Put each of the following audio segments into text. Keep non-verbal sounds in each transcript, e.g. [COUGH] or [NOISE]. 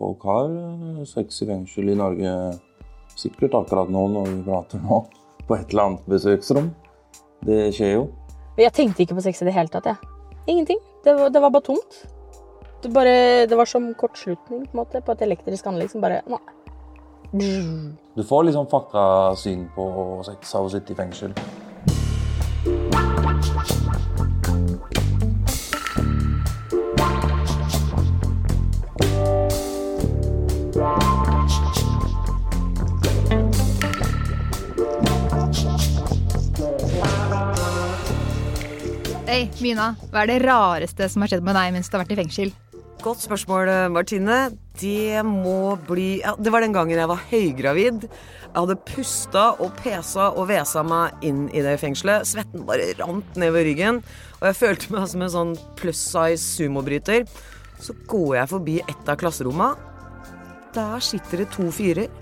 Folk har eh, sex i fengsel i Norge sikkert akkurat nå når vi prater nå, på et eller annet besøksrom. Det skjer jo. Jeg tenkte ikke på sex i det hele tatt. jeg. Ingenting. Det var, det var bare tomt. Det, bare, det var som kortslutning på, en måte, på et elektrisk anlegg som bare Nei. Du får liksom fucka syn på sex av å sitte i fengsel. Hei, Mina. Hva er det rareste som har skjedd med deg mens du har vært i fengsel? Godt spørsmål, Martine. Det må bli ja, Det var den gangen jeg var høygravid. Jeg hadde pusta og pesa og vesa meg inn i det fengselet. Svetten bare rant nedover ryggen, og jeg følte meg som en sånn pluss size sumobryter. Så går jeg forbi et av klasserommene. Der sitter det to fyrer.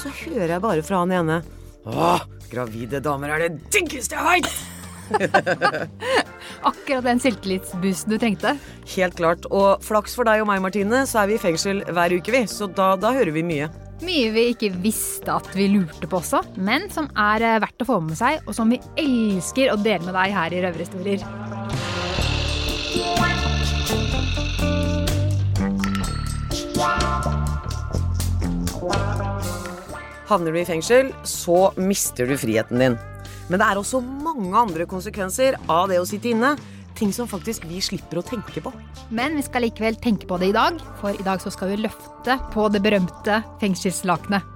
Så hører jeg bare fra han ene Åh, gravide damer er det diggeste jeg veit! [LAUGHS] Akkurat den selvtillitsboosten du trengte. Helt klart. Og flaks for deg og meg, Martine, så er vi i fengsel hver uke, vi. Så da, da hører vi mye. Mye vi ikke visste at vi lurte på også, men som er eh, verdt å få med seg, og som vi elsker å dele med deg her i Røverhistorier. Havner du i fengsel, så mister du friheten din. Men det er også mange andre konsekvenser av det å sitte inne. Ting som faktisk vi slipper å tenke på. Men vi skal likevel tenke på det i dag, for i dag så skal vi løfte på det berømte fengselslakenet.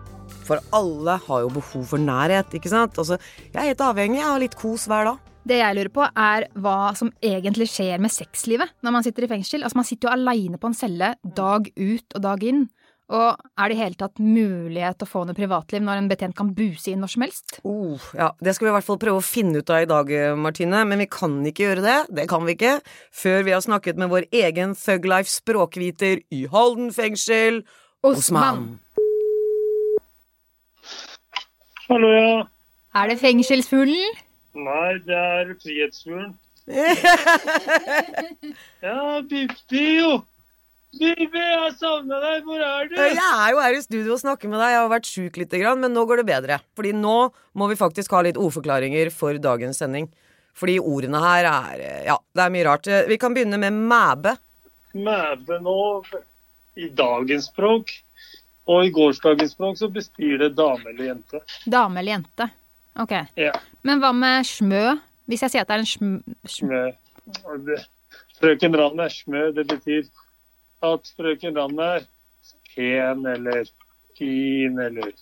For alle har jo behov for nærhet, ikke sant? Altså, jeg er helt avhengig av litt kos hver dag. Det jeg lurer på, er hva som egentlig skjer med sexlivet når man sitter i fengsel. Altså, Man sitter jo aleine på en celle dag ut og dag inn. Og er det i hele tatt mulighet å få noe privatliv når en betjent kan buse inn når som helst? Oh, ja, Det skal vi i hvert fall prøve å finne ut av i dag, Martine. Men vi kan ikke gjøre det. Det kan vi ikke. Før vi har snakket med vår egen Thug Life språkviter i Halden fengsel, Osman. Hallo, ja. Er det fengselsfuglen? Nei, det er Frihetsfuglen. [LAUGHS] ja, Bippi, jo. Bibi, jeg savner deg. Hvor er du? Jeg er jo her i studio og snakker med deg. Jeg har vært sjuk lite grann, men nå går det bedre. Fordi nå må vi faktisk ha litt ordforklaringer for dagens sending. Fordi ordene her er Ja, det er mye rart. Vi kan begynne med mæbe. Mæbe nå i dagens språk. Og i gårsdagens språk så bestyr det dame eller jente. Dame eller jente. Ok. Ja. Men hva med smø? Hvis jeg sier at det er en smø... Smø. Frøken Rand er smø. Det betyr at frøken Rand er pen eller fin eller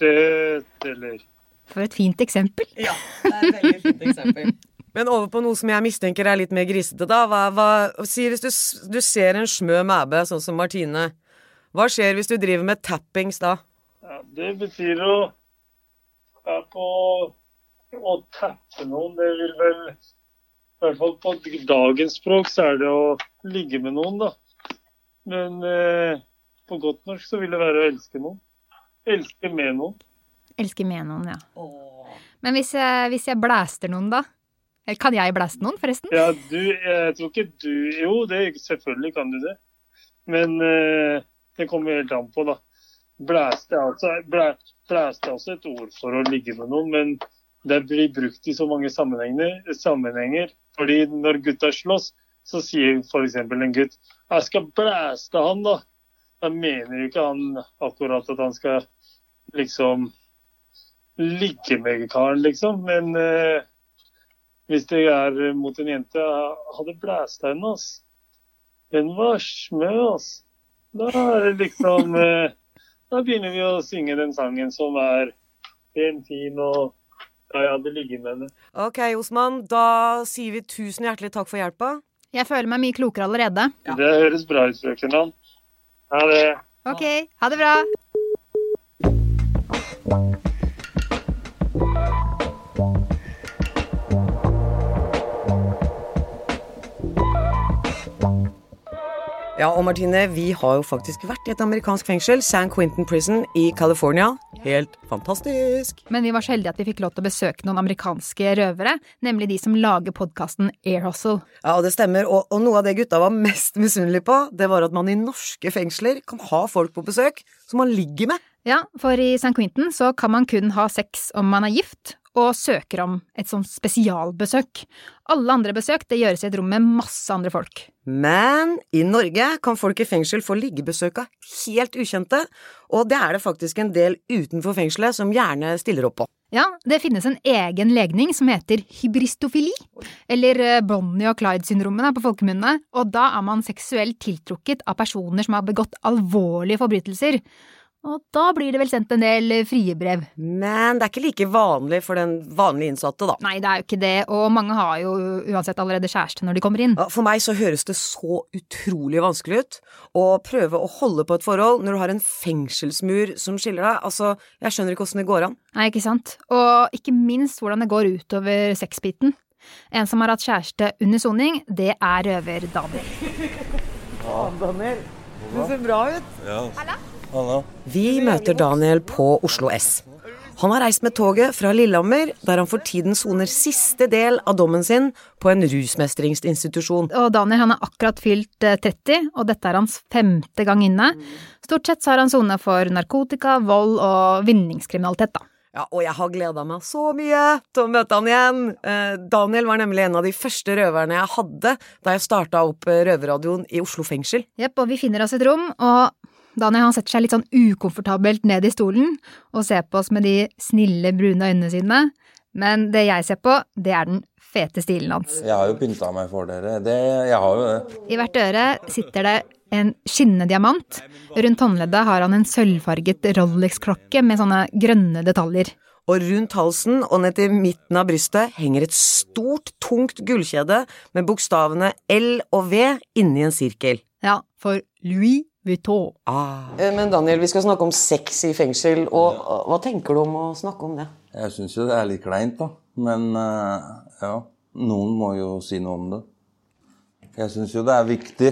søt eller For et fint eksempel. Ja, det er et veldig fint eksempel. [LAUGHS] Men over på noe som jeg mistenker er litt mer grisete, da. Hva, hva, si hvis du, du ser en smø mæbe, sånn som Martine. Hva skjer hvis du driver med tappings da? ja, Det betyr å ja, på å tappe noen. Det vil vel I hvert fall på dagens språk så er det å ligge med noen, da. Men eh, på godt norsk så vil det være å elske noen. Elske med noen. Elsker med noen, ja. Men hvis jeg, hvis jeg blæster noen, da? Kan jeg blæste noen, forresten? Ja, du, jeg tror ikke du Jo, det, selvfølgelig kan du det. Men eh, det kommer helt an på, da. Blæste er altså, blæ, blæste er også et ord for å ligge med noen, men det blir brukt i så mange sammenhenger. sammenhenger. Fordi når gutta slåss, så sier f.eks. en gutt 'Jeg skal blæste han', da. Da mener jo ikke han akkurat at han skal liksom ligge med karen, liksom. Men eh, hvis det er mot en jente jeg hadde blæst henne, ass. Den var smø, ass. Da er det liksom [LAUGHS] eh, Da begynner vi å synge den sangen som er helt fin og ja, jeg hadde ligget med henne. Ok, Osman, da sier vi tusen hjertelig takk for hjelpa. Jeg føler meg mye klokere allerede. Det høres bra ut, frøken Land. Ha det. Ok, ha det bra. Ja, og Martine, vi har jo faktisk vært i et amerikansk fengsel, San Quentin Prison i California. Helt fantastisk. Men vi var så heldige at vi fikk lov til å besøke noen amerikanske røvere, nemlig de som lager podkasten Air Hustle. Ja, det stemmer, og, og noe av det gutta var mest misunnelige på, det var at man i norske fengsler kan ha folk på besøk som man ligger med. Ja, for i St. Quentin så kan man kun ha sex om man er gift, og søker om et sånt spesialbesøk. Alle andre besøk det gjøres i et rom med masse andre folk. Men i Norge kan folk i fengsel få liggebesøk av helt ukjente, og det er det faktisk en del utenfor fengselet som gjerne stiller opp på. Ja, det finnes en egen legning som heter hybristofili, eller eh, Bonnie og Clyde-syndromene på folkemunne, og da er man seksuelt tiltrukket av personer som har begått alvorlige forbrytelser. Og da blir det vel sendt en del frie brev. Men det er ikke like vanlig for den vanlige innsatte, da. Nei, det er jo ikke det, og mange har jo uansett allerede kjæreste når de kommer inn. For meg så høres det så utrolig vanskelig ut å prøve å holde på et forhold når du har en fengselsmur som skiller deg. Altså, jeg skjønner ikke åssen det går an. Nei, ikke sant. Og ikke minst hvordan det går utover sexbiten. En som har hatt kjæreste under soning, det er røver Daniel. [LAUGHS] Ja, Daniel. Du ser bra ut. Ja. Anna? Vi møter Daniel på Oslo S. Han har reist med toget fra Lillehammer, der han for tiden soner siste del av dommen sin på en rusmestringsinstitusjon. Og Daniel han er akkurat fylt eh, 30, og dette er hans femte gang inne. Stort sett så har han sona for narkotika, vold og vinningskriminalitet, da. Ja, og jeg har gleda meg så mye til å møte han igjen. Eh, Daniel var nemlig en av de første røverne jeg hadde da jeg starta opp eh, røverradioen i Oslo fengsel. Jepp, og vi finner oss et rom, og Daniel han setter seg litt sånn ukomfortabelt ned i stolen og ser på oss med de snille, brune øynene sine. Men det jeg ser på, det er den fete stilen hans. Jeg har jo pynta meg for dere. Det, jeg har jo det. I hvert øre sitter det en skinnende diamant. Rundt håndleddet har han en sølvfarget Rolex-klokke med sånne grønne detaljer. Og rundt halsen og ned til midten av brystet henger et stort, tungt gullkjede med bokstavene L og V inni en sirkel. Ja, for Louis Vuitton. Ah. Men Daniel, vi skal snakke om sex i fengsel, og hva tenker du om å snakke om det? Jeg syns jo det er litt kleint, da. Men eh, ja, noen må jo si noe om det. Jeg syns jo det er viktig,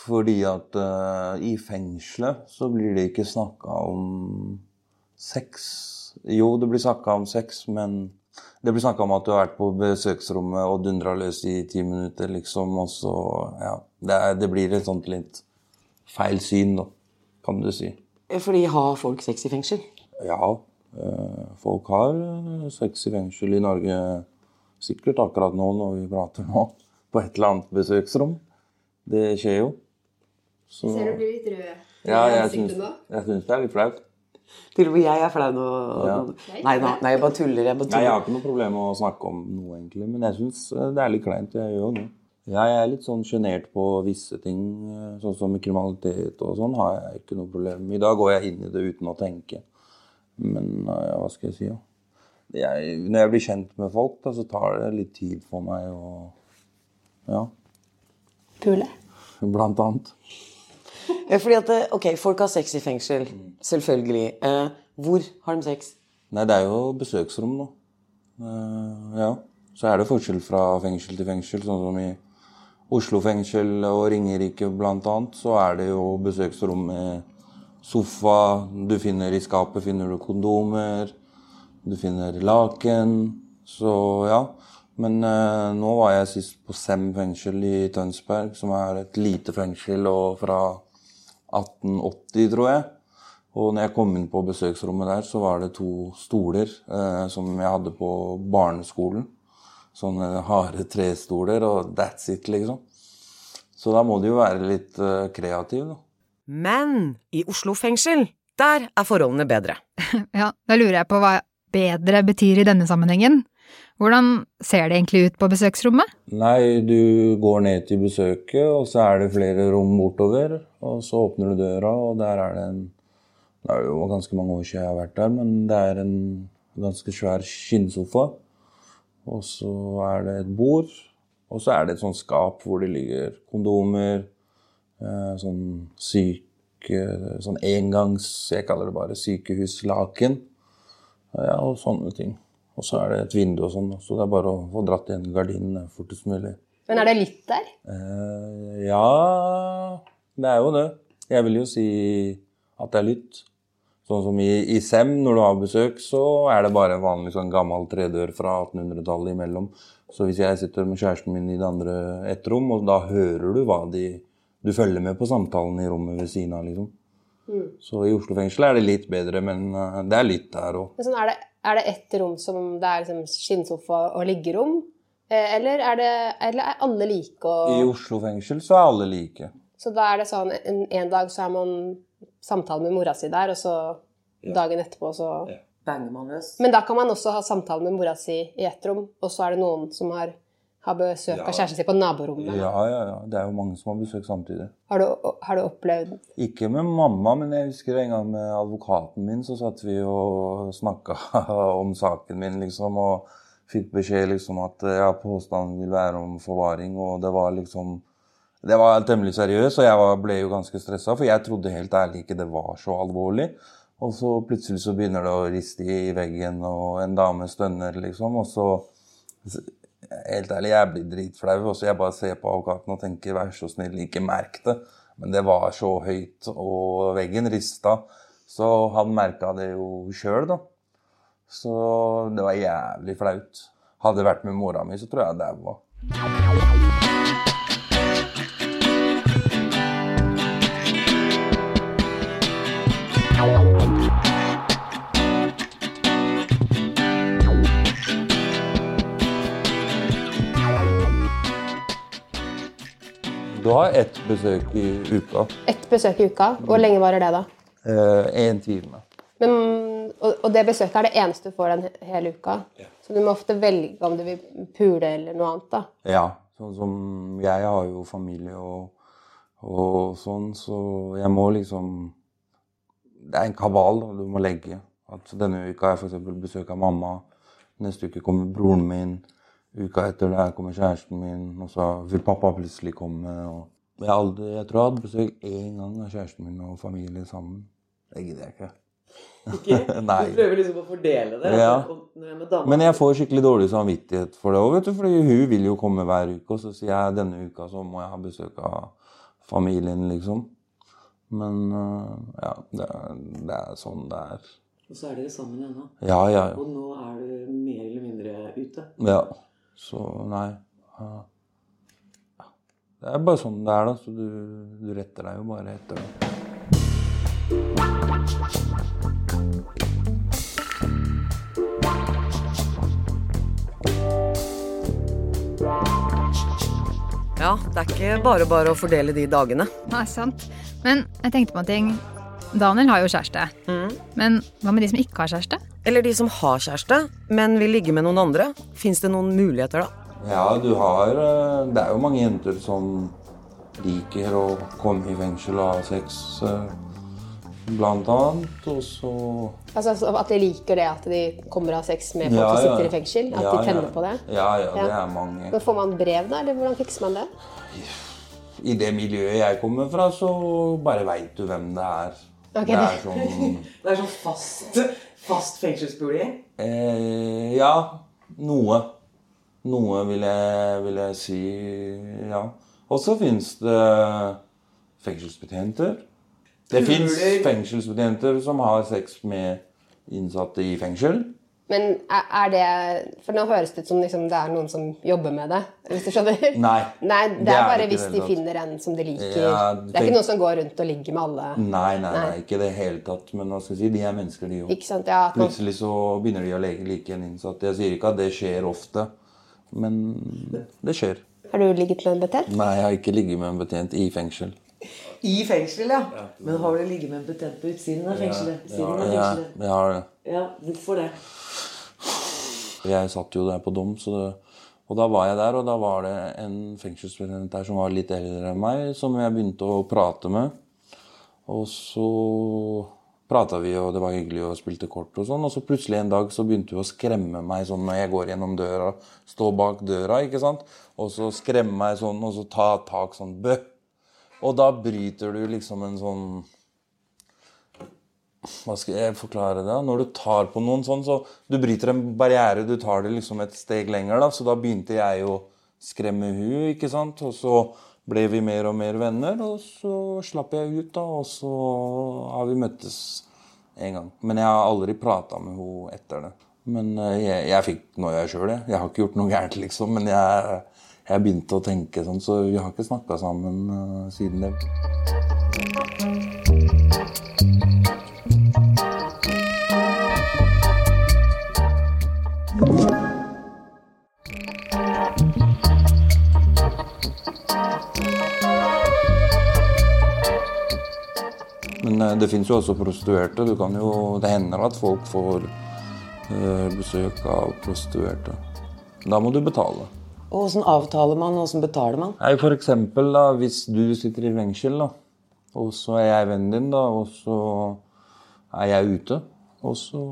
fordi at uh, i fengselet så blir det ikke snakka om sex. Jo, det blir snakka om sex, men det blir snakka om at du har vært på besøksrommet og dundra løs i ti minutter, liksom, og så Ja. Det, er, det blir et sånt litt feil syn, da, kan du si. Fordi har folk sex i fengsel? Ja, eh, folk har eh, sex i fengsel i Norge sikkert akkurat nå når vi prater nå, på et eller annet besøksrom. Det skjer jo. Så, Ser du blir litt rød ja, jeg syns, jeg syns det er litt flaut. Til og med jeg er flau nå. Ja. Nei, nei, nei, jeg bare tuller. Jeg bare Nei, jeg har ikke noe problem med å snakke om noe, egentlig, men jeg syns det er litt kleint. Jeg gjør det. Ja, jeg er litt sånn sjenert på visse ting, eh, sånn som kriminalitet og sånn, har jeg ikke noe problem med. I dag går jeg inn i det uten å tenke. Men eh, ja, hva skal jeg si, da? Ja. når jeg blir kjent med folk, da, så tar det litt tid for meg å Ja, Pule. blant annet. Ja, Fordi at, eh, ok, folk har sex i fengsel. Selvfølgelig. Eh, hvor har de sex? Nei, det er jo besøksrom da. Eh, ja. Så er det forskjell fra fengsel til fengsel, sånn som i Oslo fengsel og Ringerike annet, så er det jo besøksrom med sofa, du finner i skapet finner du kondomer, du finner laken, så ja. Men eh, nå var jeg sist på Sem fengsel i Tønsberg, som er et lite fengsel og fra 1880, tror jeg. Og når jeg kom inn på besøksrommet der, så var det to stoler eh, som jeg hadde på barneskolen. Sånne harde trestoler, og that's it, liksom. Så da må du jo være litt eh, kreativ, da. Men i Oslo fengsel, der er forholdene bedre. [LAUGHS] Ja, da lurer jeg på hva bedre betyr i denne sammenhengen. Hvordan ser det egentlig ut på besøksrommet? Nei, du går ned til besøket, og så er det flere rom bortover. Og så åpner du døra, og der er det en Det er jo ganske mange år siden jeg har vært der, men det er en ganske svær skinnsofa. Og så er det et bord, og så er det et sånt skap hvor det ligger kondomer, eh, sånn syke Sånn engangs Jeg kaller det bare sykehuslaken. Ja, og sånne ting. Og så er det et vindu og sånn, så det er bare å få dratt igjen gardinene fortest mulig. Men er det litt der? Eh, ja Det er jo det. Jeg vil jo si at det er lytt. Sånn som i, i Sem, når du har besøk, så er det bare en vanlig sånn gammel tredør fra 1800-tallet imellom. Så hvis jeg sitter med kjæresten min i det andre ett rom, og da hører du hva de Du følger med på samtalen i rommet ved siden av, liksom. Så i Oslo fengsel er det litt bedre, men eh, det er litt der òg. Sånn, er, det, er det ett rom som det er liksom skinnsofa og liggerom? Eh, Eller er, det, eller er alle like? I Og, Oslo fengsel så er alle like. så da er det sånn en, en dag så er man samtale med mora si der, og så dagen etterpå så Banger man løs. Men da kan man også ha samtale med mora si i ett rom, og så er det noen som har, har besøk Ja. av kjæresten sin på naborommet. Ja, ja, ja. Det er jo mange som har besøk samtidig. Har, du, har du opplevd Ikke med mamma, men jeg husker en gang med advokaten min, så satt vi og snakka [LAUGHS] om saken min, liksom, og fikk beskjed liksom at ja, påstanden vil være om forvaring, og det var liksom Det var temmelig seriøst, og jeg ble jo ganske stressa, for jeg trodde helt ærlig ikke det var så alvorlig. Og så plutselig så begynner det å riste i veggen, og en dame stønner, liksom, og så Helt ærlig, jeg blir dritflau, og så jeg bare ser på advokaten og tenker vær så snill, ikke merk det. Men det var så høyt, og veggen rista. Så han merka det jo sjøl, da. Så det var jævlig flaut. Hadde det vært med mora mi, så tror jeg jeg daua. Du har ett besøk i uka. ett besøk i uka? Hvor lenge varer det, da? Én time. Men, og, og det besøket er det eneste du får den hele uka? Ja. Så du må ofte velge om du vil pule eller noe annet, da? Ja, sånn som jeg har jo familie og, og sånn, så jeg må liksom Det er en kabal du må legge. At denne uka har jeg f.eks. besøk av mamma. Neste uke kommer broren min. Uka etter der kommer kjæresten min. Og så vil pappa plutselig komme. Jeg, aldri, jeg tror jeg hadde besøk én gang av kjæresten min og familien sammen. Det gidder jeg ikke. Ikke? Du prøver liksom å fordele det. Ja. med Men jeg får skikkelig dårlig samvittighet for det òg, vet du. Fordi hun vil jo komme hver uke, og så sier jeg denne uka så må jeg ha besøk av familien, liksom. Men øh, ja, det, er- det er sånn det er. Og så er dere sammen ennå. Ja, ja, ja. Og nå er du mer eller mindre ute. ja. Så nei. Det er bare sånn det er, da. Så du, du retter deg jo bare etter det. Ja, det er ikke bare bare å fordele de dagene. Nei, sant. Men jeg tenkte på en ting. Daniel har jo kjæreste. Men hva med de som ikke har kjæreste? Eller de som har kjæreste, men vil ligge med noen andre. Fins det noen muligheter da? Ja, du har øh, Det er jo mange jenter som liker å komme i fengsel og ha sex, øh, blant annet. Og så Altså så At de liker det at de kommer og har sex med folk Ja, som ja. sitter i fengsel? At Ja, de tenner ja. på det? Ja, ja, det er mange. Men Får man brev, da? Eller hvordan fikser man det? I det miljøet jeg kommer fra, så bare veit du hvem det er. Okay. det er sånn [LAUGHS] Det er sånn fast, fast fengselsbolig? eh, Ja, noe. Noe vil jeg, vil jeg si, ja. Og så fins det fengselsbetjenter. Det fins fengselsbetjenter som har sex med innsatte i fengsel. Men er, det For nå høres det ut som liksom, det er noen som jobber med det. Hvis du skjønner? [LAUGHS] Nei, Nei, det, det er bare er hvis de tatt. finner en som de liker. Ja, det er ikke noen som går rundt og ligger med alle. Nei, nei, nei, Nei. ikke i det hele tatt. Men hva skal jeg si, de er mennesker, de òg. Ikke sant? Ja, man, Plutselig så begynner de å leke like en innsatt. Jeg sier ikke at det skjer ofte, men det skjer. har du ligget med en betjent? Nei, jeg har ikke ligget med en betjent i fengsel. I fengsel, ja. Men har du ligget med en betent på utsiden av fengselet? Siden av Ja, jeg har det. Ja, hvorfor det? Jeg satt jo der på dom, det, og da var jeg der, og da var det en fengselsbetjent der som var litt eldre enn meg, som jeg begynte å prate med. Og så prata vi, og det var hyggelig, og spilte kort og sånn. Og så plutselig en dag så begynte hun å skremme meg sånn når jeg går gjennom døra, står bak døra, ikke sant. Og så skremme meg sånn, og så ta tak sånn bø. Og da bryter du liksom en sånn hva skal jeg forklare det? Når du tar på noen sånn, så du bryter en barriere, du tar det liksom et steg lenger, da. Så da begynte jeg å skremme hun, ikke sant. Og så ble vi mer og mer venner, og så slapp jeg ut, da. Og så har vi møttes en gang. Men jeg har aldri prata med henne etter det. Men eh, jeg, jeg fikk noia sjøl, jeg. Jeg har ikke gjort noe gærent, liksom. Men jeg, jeg begynte å tenke sånn, så vi har ikke snakka sammen uh, siden det. Men eh, det fins jo også prostituerte. Du kan jo, det hender at folk får eh, besøk av prostituerte. Da må du betale. Og åssen avtaler man, og åssen betaler man? Nei, for eksempel da, hvis du sitter i fengsel, da, og så er jeg vennen din, da, og så er jeg ute, og så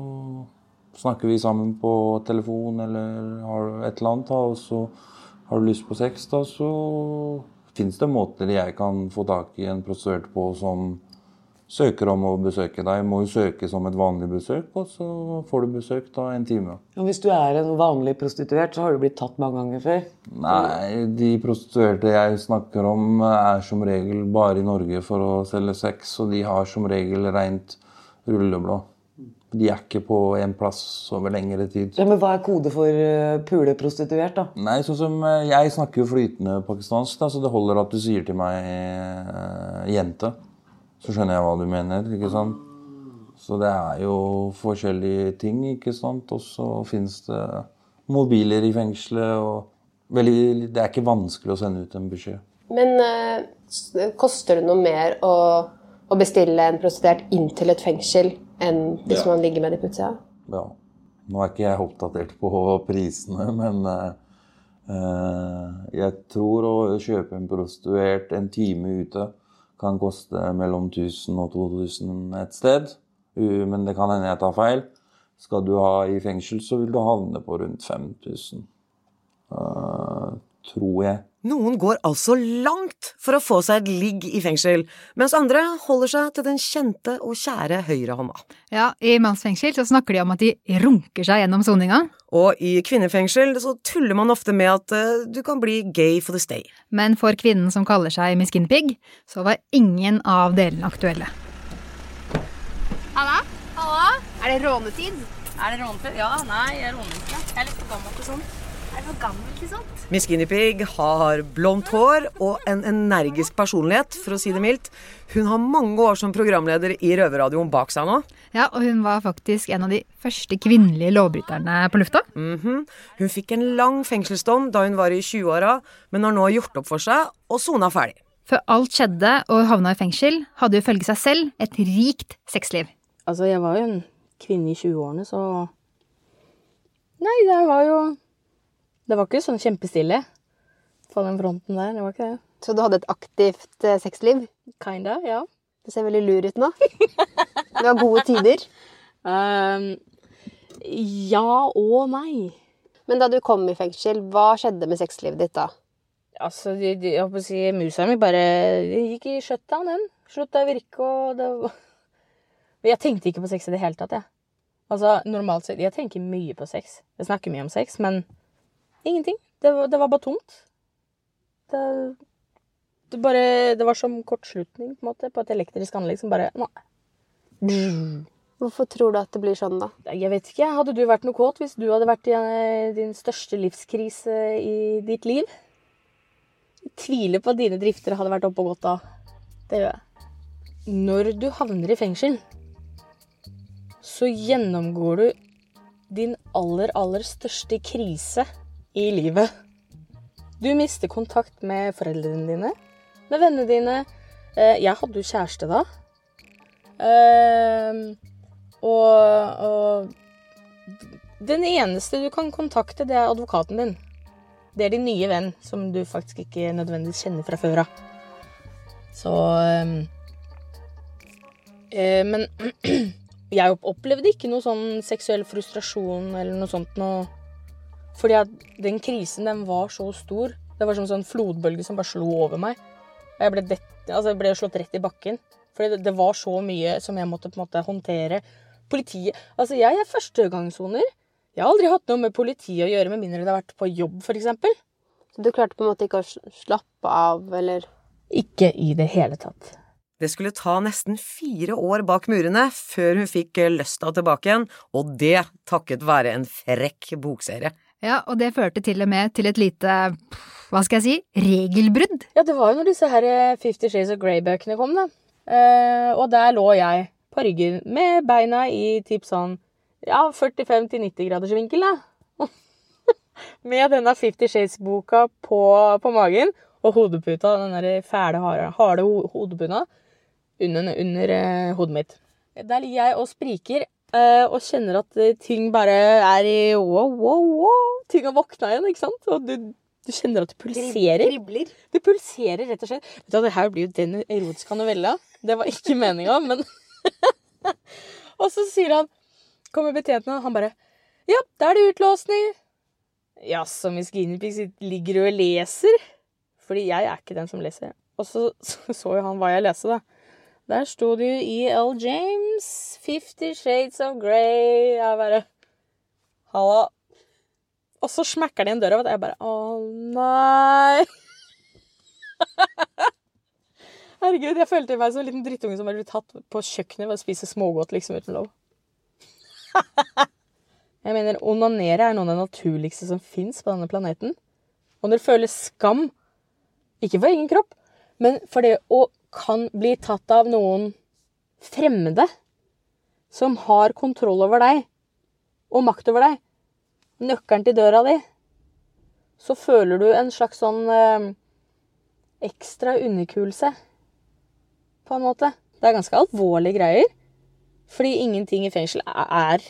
snakker vi sammen på telefon eller har et eller annet, da, og så har du lyst på sex, da, så fins det måter jeg kan få tak i en prostituert på som søker om å besøke deg. Må jo søke som et vanlig besøk, og så får du besøk da en time. Og hvis du er en vanlig prostituert, så har du blitt tatt mange ganger før. Nei, de prostituerte jeg snakker om, er som regel bare i Norge for å selge sex, og de har som regel rent rulleblad. De er ikke på en plass over lengre tid. Ja, men hva er kode for uh, puleprostituert, da? Nei, sånn som eh, Jeg snakker jo flytende pakistansk, da, så det holder at du sier til meg eh, 'jente'. Så skjønner jeg hva du mener, ikke sant? Så det er jo forskjellige ting, ikke sant? Og så fins det mobiler i fengselet, og veldig, det er ikke vanskelig å sende ut en beskjed. Men eh, koster det noe mer å, å bestille en prostituert inn til et fengsel enn hvis Ja. man ligger med det på utsida? Ja. Nå er ikke jeg oppdatert på prisene, men eh, jeg tror å kjøpe en prostituert en time ute kan koste mellom 1000 og 2000 et sted. Men det kan hende jeg tar feil. Skal du ha i fengsel, så vil du havne på rundt 5000. Uh, tror jeg. Noen går altså langt for å få seg et ligg i fengsel, mens andre holder seg til den kjente og kjære høyrehånda. Ja, I mannsfengsel så snakker de om at de runker seg gjennom soninga. Og i kvinnefengsel så tuller man ofte med at uh, du kan bli gay for the stay. Men for kvinnen som kaller seg Miss Guinea så var ingen av delene aktuelle. Halla? Halla? Er det rånetid? Er det rånetid? Ja, nei, jeg råner ikke. Jeg er litt for gammel til sånt. Er du for gammel ikke sant? Miss Guinea Pig har blondt hår og en energisk personlighet, for å si det mildt. Hun har mange år som programleder i Røverradioen bak seg nå. Ja, Og hun var faktisk en av de første kvinnelige lovbryterne på lufta. Mhm. Hun fikk en lang fengselsdom da hun var i 20-åra, men har nå gjort opp for seg og sona ferdig. Før alt skjedde og havna i fengsel, hadde hun ifølge seg selv et rikt sexliv. Altså, jeg var jo en kvinne i 20-årene, så Nei, det var jo Det var ikke sånn kjempestille på den fronten der. Det var ikke det. Så du hadde et aktivt eh, sexliv? Kinda, ja. Du ser veldig lur ut nå. Du har gode tider. [LAUGHS] Um, ja og nei. Men da du kom i fengsel, hva skjedde med sexlivet ditt da? Altså, de, de, jeg holdt å si, musa mi bare gikk i shutdown, den. Slutta å virke, og det var Jeg tenkte ikke på sex i det hele tatt, jeg. Altså, normalt sett Jeg tenker mye på sex. Jeg snakker mye om sex, men ingenting. Det var, det var bare tomt. Det, det bare Det var som kortslutning, på måte, på et elektrisk anlegg som bare Nei. Hvorfor tror du at det blir sånn, da? Jeg vet ikke. Hadde du vært noe kåt hvis du hadde vært i eh, din største livskrise i ditt liv? Jeg tviler på at dine drifter hadde vært oppe og gått da. Det gjør jeg. Når du havner i fengsel, så gjennomgår du din aller, aller største krise i livet. Du mister kontakt med foreldrene dine, med vennene dine. Eh, Jeg hadde jo kjæreste da. Eh, og, og den eneste du kan kontakte, det er advokaten din. Det er din nye venn, som du faktisk ikke nødvendigvis kjenner fra før av. Så eh, Men [CLEARS THROAT] jeg opplevde ikke noe sånn seksuell frustrasjon eller noe sånt noe. Fordi at den krisen, den var så stor. Det var som en sånn flodbølge som bare slo over meg. Og jeg ble, det, altså jeg ble slått rett i bakken. Fordi det, det var så mye som jeg måtte på en måte håndtere. Politiet Altså, jeg er førstegangssoner. Jeg har aldri hatt noe med politiet å gjøre, med mindre det har vært på jobb, f.eks. Så du klarte på en måte ikke å slappe av, eller Ikke i det hele tatt. Det skulle ta nesten fire år bak murene før hun fikk lysta tilbake igjen, og det takket være en frekk bokserie. Ja, og det førte til og med til et lite, hva skal jeg si, regelbrudd. Ja, det var jo når disse her eh, Fifty Shades of Grey-bøkene kom, da. Eh, og der lå jeg på ryggen med beina i typ sånn ja, 45 til 90 graders vinkel, da. [LAUGHS] med denne Fifty Shades-boka på, på magen og hodeputa, den der fæle, harde, harde ho- under, under eh, hodet mitt. Der ligger jeg og spriker og kjenner at eh, ting bare er i wow, wow, wow. Ting har våkna igjen, ikke sant? Og du, du kjenner at det pulserer. Kribler. Det pulserer, rett og slett. Vet du, det her blir jo den erotiske novella. Det var ikke meninga, men [LAUGHS] Og så sier han Kommer betjenten, og han bare Ja, da er det utlåsning. Jaså, Miss Guinevere ligger du og leser? Fordi jeg er ikke den som leser. Og så så, så jo han hva jeg leste, da. Der sto det jo E.L. James, Fifty Shades of Grey. Jeg bare Halla. Og så smekker det igjen døra, og jeg bare Å, nei. [LAUGHS] Herregud, jeg følte meg som en liten drittunge som hadde blitt tatt på kjøkkenet ved å spise smågodt liksom uten lov. [LAUGHS] jeg mener, onanere er noe av det naturligste som fins på denne planeten. Og når du føler skam, ikke for egen kropp, men for det å kan bli tatt av noen fremmede som har kontroll over deg og makt over deg, nøkkelen til døra di, så føler du en slags sånn eh, ekstra underkuelse, på en måte. Det er ganske alvorlige greier. Fordi ingenting i fengsel er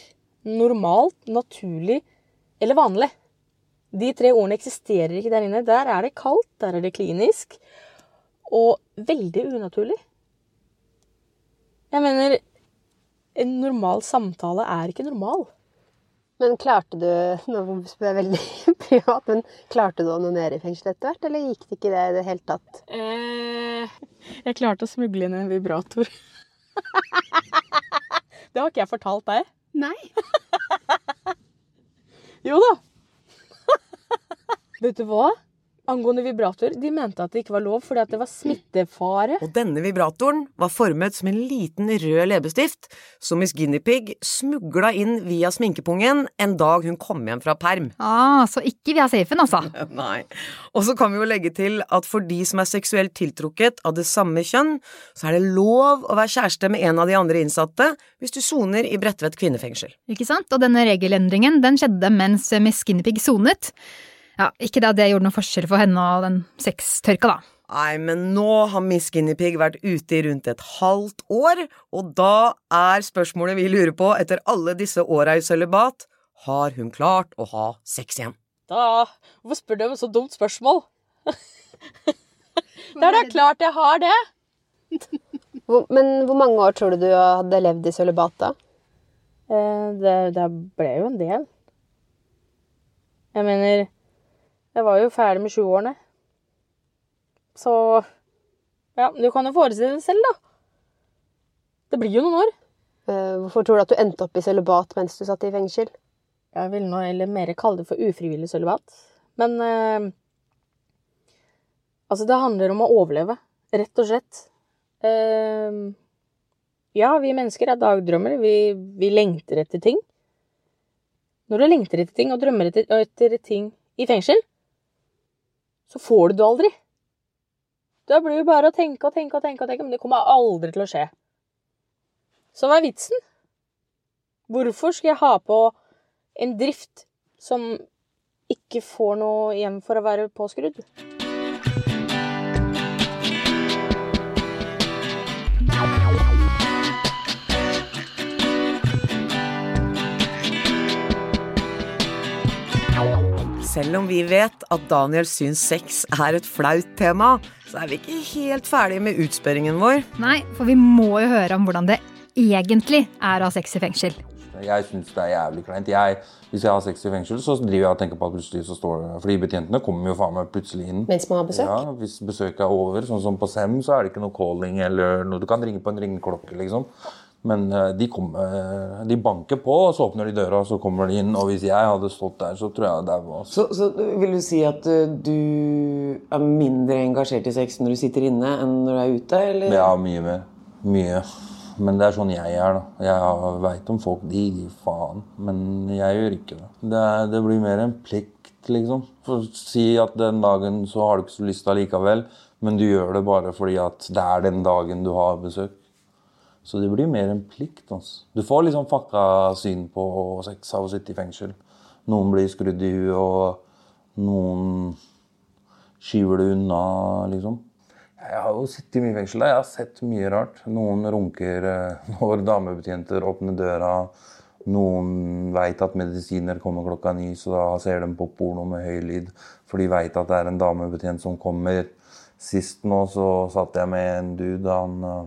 normalt, naturlig eller vanlig. De tre ordene eksisterer ikke der inne. Der er det kaldt, der er det klinisk. Og veldig unaturlig. Jeg mener En normal samtale er ikke normal. Men klarte du Nå spør jeg veldig [LAUGHS] privat, men klarte du å onanere i fengsel etter hvert, eller gikk det ikke det i det hele tatt? Eh, jeg klarte å smugle inn en vibrator. [LAUGHS] det har ikke jeg fortalt deg. Nei. [LAUGHS] Jo da. Vet du hva? Angående vibrator, de mente at det ikke var lov fordi at det var smittefare. Og denne vibratoren var formet som en liten rød leppestift som Miss Guinea Pig smugla inn via sminkepungen en dag hun kom hjem fra perm. Ah, så ikke via safen, altså. [LAUGHS] Nei. Og så kan vi jo legge til at for de som er seksuelt tiltrukket av det samme kjønn, så er det lov å være kjæreste med en av de andre innsatte hvis du soner i Bredtvet kvinnefengsel. Ikke sant? Og denne regelendringen den skjedde mens Miss Guinea Pig sonet. Ja, ikke da det gjorde noen forskjell for henne og den sextørka, da. Nei, men nå har Miss Guinea Pig vært ute i rundt et halvt år, og da er spørsmålet vi lurer på etter alle disse åra i sølibat, har hun klart å ha sex igjen? Da Hvorfor spør du om et så dumt spørsmål? [LAUGHS] det er da klart jeg har det. Hvor, men hvor mange år tror du du hadde levd i sølibat da? Eh, det, det ble jo en del. Jeg mener Jeg var jo ferdig med 20-årene. Så Ja, du kan jo forestille deg selv, da. Det blir jo noen år. Eh, Hvorfor tror du at du endte opp i sølibat mens du satt i fengsel? Jeg vil nå heller mer kalle det for ufrivillig sølibat. Men eh, Altså, det handler om å overleve. Rett og slett. Eh, ja, vi mennesker er dagdrømmer. Vi, vi lengter etter ting. Når du lengter etter ting og drømmer etter, etter ting i fengsel, så får du det aldri. Da blir det bare å tenke og tenke og tenke, og tenke, men det kommer aldri til å skje. Så hva er vitsen? Hvorfor skal jeg ha på en drift som ikke får noe igjen for å være påskrudd? Selv om vi vet at Daniel syns sex er et flaut tema, så er vi ikke helt ferdige med utspørringen vår. Nei, for vi må jo høre om hvordan det egentlig er å ha sex i fengsel. Jeg syns det er jævlig kleint. Jeg, hvis jeg har sex i fengsel, så driver jeg og tenker på at plutselig så står det Fordi betjentene kommer jo faen meg plutselig inn. Mens man har besøk? Ja, Hvis besøket er over, sånn som på SEM, så er det ikke noe calling eller noe. Du kan ringe på en ringeklokke, liksom. Men eh, de, kom, de banker på, og så åpner de døra, og så kommer de inn. Og hvis jeg hadde stått der, så tror jeg det var Så, så vil du si at uh, du er mindre engasjert i sex når du sitter inne, enn når du er ute? Eller? Ja, mye mer. Mye. Men det er sånn jeg er, da. Jeg veit om folk, de gir faen. Men jeg gjør ikke det. Det, er, det blir mer en plikt, liksom. For å si at den dagen så har du ikke så lyst allikevel, men du gjør det bare fordi at det er den dagen du har besøk. Så det blir mer en plikt. Altså. Du får liksom fucka syn på sex av å sitte i fengsel. Noen blir skrudd i huet, og noen skyver det unna, liksom. Jeg har jo sittet mye i fengsel. Jeg har sett mye rart. Noen runker eh, [LAUGHS] når damebetjenter åpner døra. Noen veit at medisiner kommer klokka ni, så da ser de på porno med høy lyd. For de veit at det er en damebetjent som kommer. Sist nå så satt jeg med en dude. Han, eh,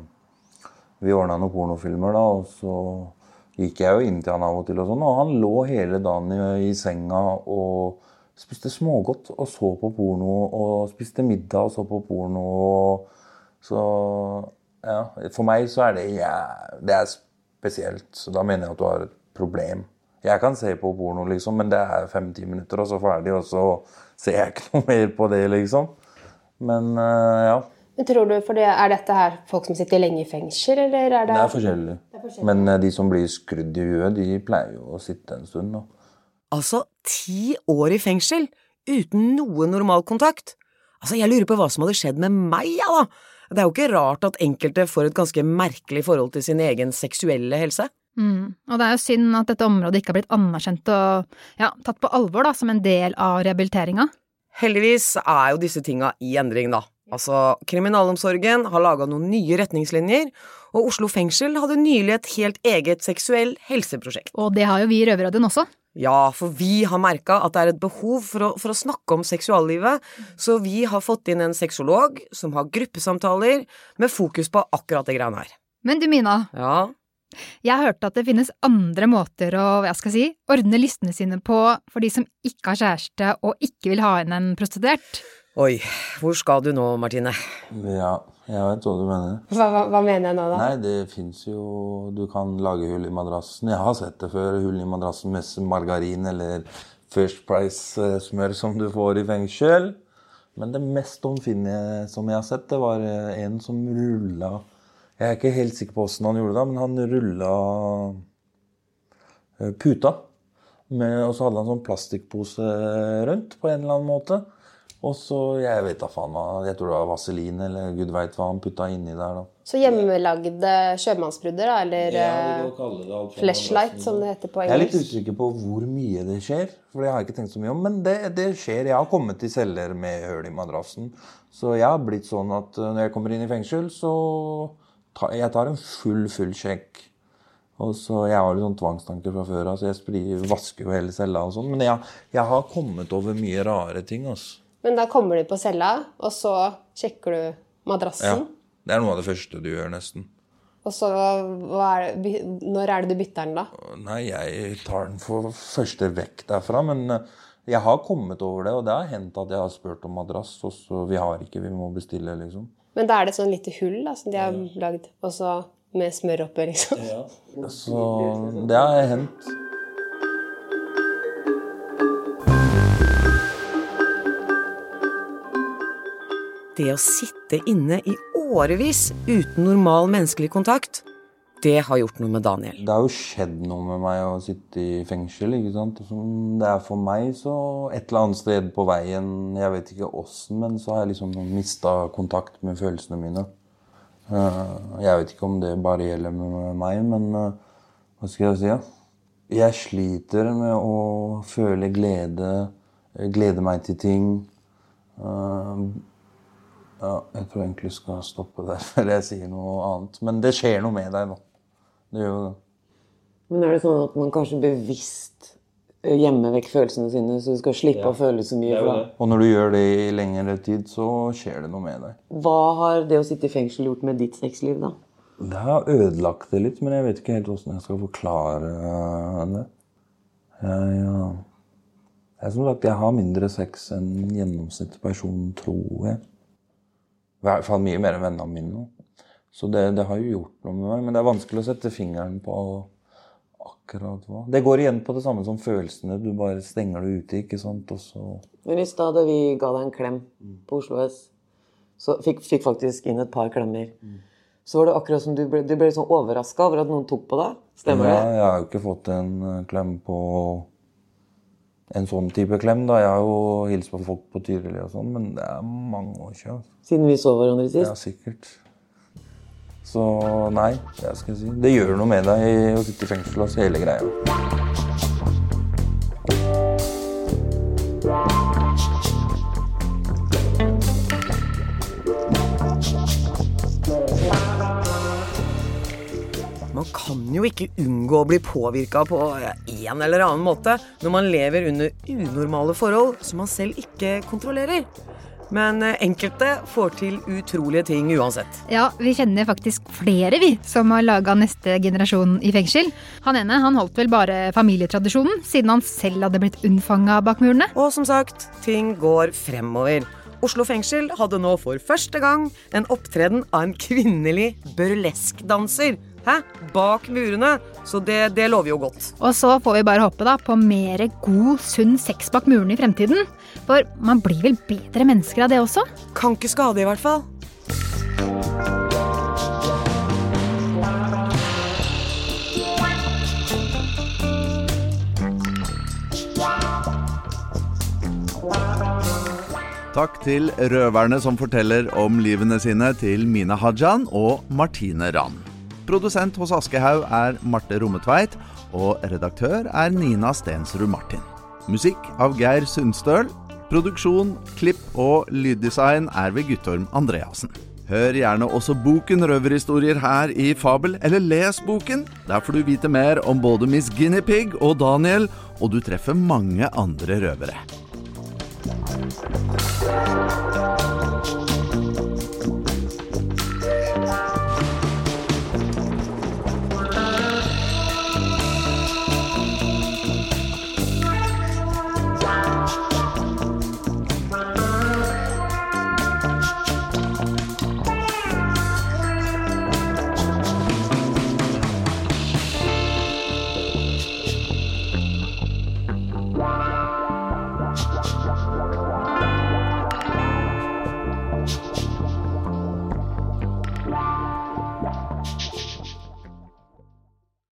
vi ordna noen pornofilmer, da, og så gikk jeg jo inn til han av og til, og sånn, og han lå hele dagen i, i senga og spiste smågodt og så på porno. Og spiste middag og så på porno. Og, så ja, for meg så er det ja, Det er spesielt. Så da mener jeg at du har et problem. Jeg kan se på porno, liksom, men det er fem-ti minutter, og så ferdig. Og så ser jeg ikke noe mer på det, liksom. Men uh, ja. Men tror du, for det, Er dette her folk som sitter lenge i fengsel, eller er det Det er forskjellig. Det er forskjellig. Men uh, de som blir skrudd i huet, de pleier jo å sitte en stund. nå. Altså ti år i fengsel uten noe normal kontakt. Altså, jeg lurer på hva som hadde skjedd med meg, ja da. Det er jo ikke rart at enkelte får et ganske merkelig forhold til sin egen seksuelle helse. Mm. Og det er jo synd at dette området ikke har blitt anerkjent og ja, tatt på alvor da, som en del av rehabiliteringa. Heldigvis er jo disse tinga i endring, da. Altså, Kriminalomsorgen har laga noen nye retningslinjer, og Oslo fengsel hadde nylig et helt eget seksuell helseprosjekt. Og det har jo vi i Røverradioen også. Ja, for vi har merka at det er et behov for å, for å, snakke om seksuallivet, så vi har fått inn en sexolog som har gruppesamtaler med fokus på akkurat det greiene her. Men du Mina, Ja, jeg har hørt at det finnes andre måter å jeg skal si, ordne listene sine på for de som ikke har kjæreste og ikke vil ha inn en prostituert. Oi, hvor skal du nå, Martine? Ja, jeg vet hva du mener. Hva, hva, hva mener jeg nå, da? Nei, det fins jo Du kan lage hull i madrassen. Jeg har sett det før. Hull i madrassen med margarin eller First Price-smør som du får i fengsel. Men det mest omfinnelige som jeg har sett, det var en som rulla Jeg er ikke helt sikker på åssen han gjorde det, men han rulla puta. Med, og så hadde han sånn plastikkpose rundt på en eller annen måte. Og så, jeg vet da faen jeg tror det var vaselin eller gud veit hva han putta inni der. da. Så hjemmelagde sjømannsbrudder, da? Eller eh, flashlight, som det heter på engelsk? Jeg er litt usikker på hvor mye det skjer, for det har jeg ikke tenkt så mye om. Men det, det skjer. Jeg har kommet til celler med høl i madrassen. Så jeg har blitt sånn at uh, når jeg kommer inn i fengsel, så jeg tar en full, full sjekk. Og så, Jeg har litt sånn tvangstanker fra før av, så jeg vasker jo hele cella og sånn. Men jeg, jeg har kommet over mye rare ting. altså. Men da kommer du på cella, og så sjekker du madrassen? Ja. Det er noe av det første du gjør, nesten. Og så er det, Når er det du bytter den, da? Nei, jeg tar den for første vekk derfra, men eh, jeg har kommet over det, og det har hendt at jeg har spurt om madrass, og så vi har ikke, vi må bestille, liksom. Men da er det et sånn lite hull da, som de har lagd, og så med smør oppi, liksom. Så det har hendt. Det å sitte inne i årevis uten normal menneskelig kontakt, det har gjort noe med Daniel. Det har jo skjedd noe med meg å sitte i fengsel, ikke sant. Det er for meg, så et eller annet sted på veien, jeg vet ikke åssen, men så har jeg liksom mista kontakt med følelsene mine. Eh, Jeg vet ikke om det bare gjelder med meg, men eh, hva skal jeg si? Jeg sliter med å føle glede, glede meg til ting. Eh, Ja, jeg tror egentlig jeg skal stoppe der [LAUGHS] før jeg sier noe annet. Men det skjer noe med deg, da. Det gjør jo det. Men er det sånn at man kanskje bevisst eh, gjemmer vekk følelsene sine, så du skal slippe å føle så mye? Da? Og når du gjør det i lengre tid, så skjer det noe med deg. Hva har det å sitte i fengsel gjort med ditt sexliv, da? Det har ødelagt det litt, men jeg vet ikke helt åssen jeg skal forklare det. Jeg, ja. jeg, som sagt, jeg har mindre sex enn gjennomsnittlig person, tror jeg. I hvert fall mye mer enn vennene mine. Så det, det har jo gjort noe med meg. Men det er vanskelig å sette fingeren på akkurat hva. Det går igjen på det samme som følelsene. Du bare stenger det ute, ikke sant. Og så Men i stad da vi ga deg en klem på Oslo S, så fikk, fikk faktisk inn et par klemmer. Så var det akkurat som du ble, du ble sånn overraska over at noen tok på deg. Stemmer ja, det? Jeg har jo ikke fått en eh, klem på en sånn type klem. da. Jeg har jo hilst på folk på Tyrili og sånn, men det er mange år siden. Siden vi så hverandre sist? Ja, sikkert. Så nei, jeg skal si. Det gjør noe med deg å sitte i fengsel og se hele greia. Man kan jo ikke unngå å bli påvirka på en eller annen måte når man lever under unormale forhold som man selv ikke kontrollerer. Men eh, enkelte får til utrolige ting uansett. Ja, vi kjenner faktisk flere, vi, som har laga neste generasjon i fengsel. Han ene han holdt vel bare familietradisjonen, siden han selv hadde blitt unnfanga bak murene. Og som sagt, ting går fremover. Oslo fengsel hadde nå for første gang en opptreden av en kvinnelig burleskdanser. Hæ? Bak murene. Så det, det lover jo godt. Og så får vi bare håpe da på mer god, sunn sex bak murene i fremtiden. For man blir vel bedre mennesker av det også? Kan ikke skade, i hvert fall. Takk til røverne som forteller om livene sine til Mina Hajan og Martine Rand. Produsent hos Aschehoug er Marte Rommetveit, og redaktør er Nina Stensrud Martin. Musikk av Geir Sundstøl. Produksjon, klipp og lyddesign er ved Guttorm Andreassen. Hør gjerne også boken Røverhistorier her i Fabel, eller les boken. Der får du vite mer om både Miss Guinea Pig og Daniel, og du treffer mange andre røvere.